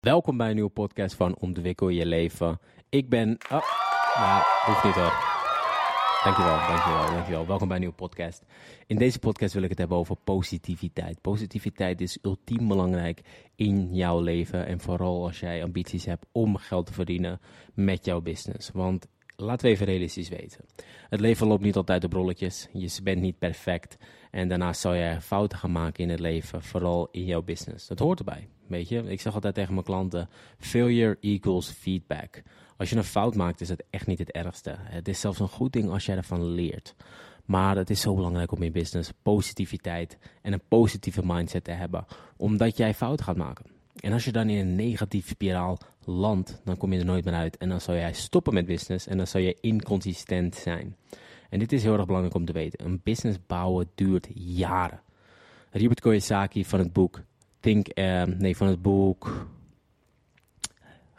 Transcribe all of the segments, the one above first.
Welkom bij een nieuwe podcast van Ontwikkel je leven. Ik ben. Oh, nou, hoeft niet hoor. Dankjewel, dankjewel, dankjewel. Welkom bij een nieuwe podcast. In deze podcast wil ik het hebben over positiviteit. Positiviteit is ultiem belangrijk in jouw leven. En vooral als jij ambities hebt om geld te verdienen met jouw business. Want laten we even realistisch weten. Het leven loopt niet altijd op rolletjes. Je bent niet perfect. En daarnaast zou je fouten gaan maken in het leven, vooral in jouw business. Dat hoort erbij. Weet je, ik zeg altijd tegen mijn klanten: failure equals feedback. Als je een fout maakt, is het echt niet het ergste. Het is zelfs een goed ding als jij ervan leert. Maar het is zo belangrijk om in business positiviteit en een positieve mindset te hebben, omdat jij fouten gaat maken. En als je dan in een negatieve spiraal landt, dan kom je er nooit meer uit. En dan zou jij stoppen met business en dan zou je inconsistent zijn. En dit is heel erg belangrijk om te weten. Een business bouwen duurt jaren. Robert Kiyosaki van het boek Think, uh, nee, van het boek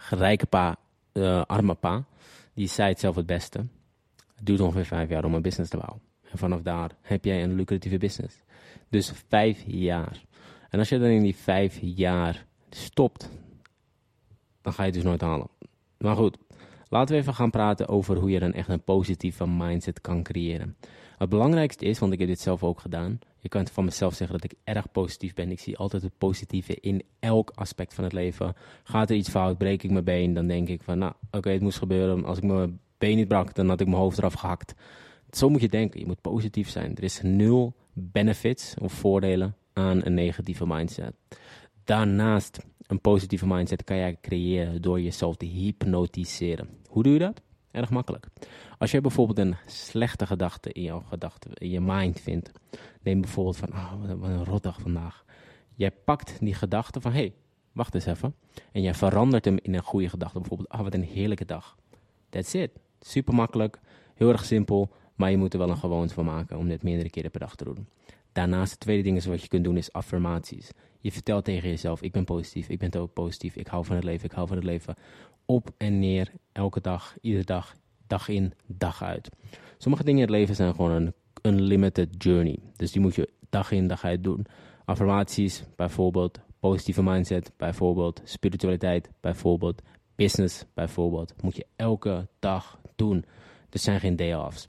Rijke Pa, uh, Arme Pa, die zei het zelf het beste. Het duurt ongeveer vijf jaar om een business te bouwen. En vanaf daar heb jij een lucratieve business. Dus vijf jaar. En als je dan in die vijf jaar stopt, dan ga je het dus nooit halen. Maar goed, laten we even gaan praten over hoe je dan echt een positieve mindset kan creëren. Het belangrijkste is, want ik heb dit zelf ook gedaan. Je kan van mezelf zeggen dat ik erg positief ben. Ik zie altijd het positieve in elk aspect van het leven. Gaat er iets fout, breek ik mijn been, dan denk ik van, nou, oké, het moest gebeuren. Als ik mijn been niet brak, dan had ik mijn hoofd eraf gehakt. Zo moet je denken. Je moet positief zijn. Er is nul benefits of voordelen aan een negatieve mindset. Daarnaast, een positieve mindset kan jij creëren door jezelf te hypnotiseren. Hoe doe je dat? Erg makkelijk. Als je bijvoorbeeld een slechte gedachte in jouw gedachte, in je mind vindt. Neem bijvoorbeeld van, oh, wat een rotdag vandaag. Jij pakt die gedachte van, hé, hey, wacht eens even. En jij verandert hem in een goede gedachte. Bijvoorbeeld, oh, wat een heerlijke dag. That's it. Super makkelijk, heel erg simpel. Maar je moet er wel een gewoonte van maken om dit meerdere keren per dag te doen. Daarnaast, het tweede ding is wat je kunt doen, is affirmaties. Je vertelt tegen jezelf, ik ben positief, ik ben ook positief, ik hou van het leven, ik hou van het leven. Op en neer, elke dag, iedere dag, dag in, dag uit. Sommige dingen in het leven zijn gewoon een unlimited journey. Dus die moet je dag in, dag uit doen. Affirmaties, bijvoorbeeld, positieve mindset, bijvoorbeeld, spiritualiteit, bijvoorbeeld, business, bijvoorbeeld, moet je elke dag doen. Er zijn geen day-offs.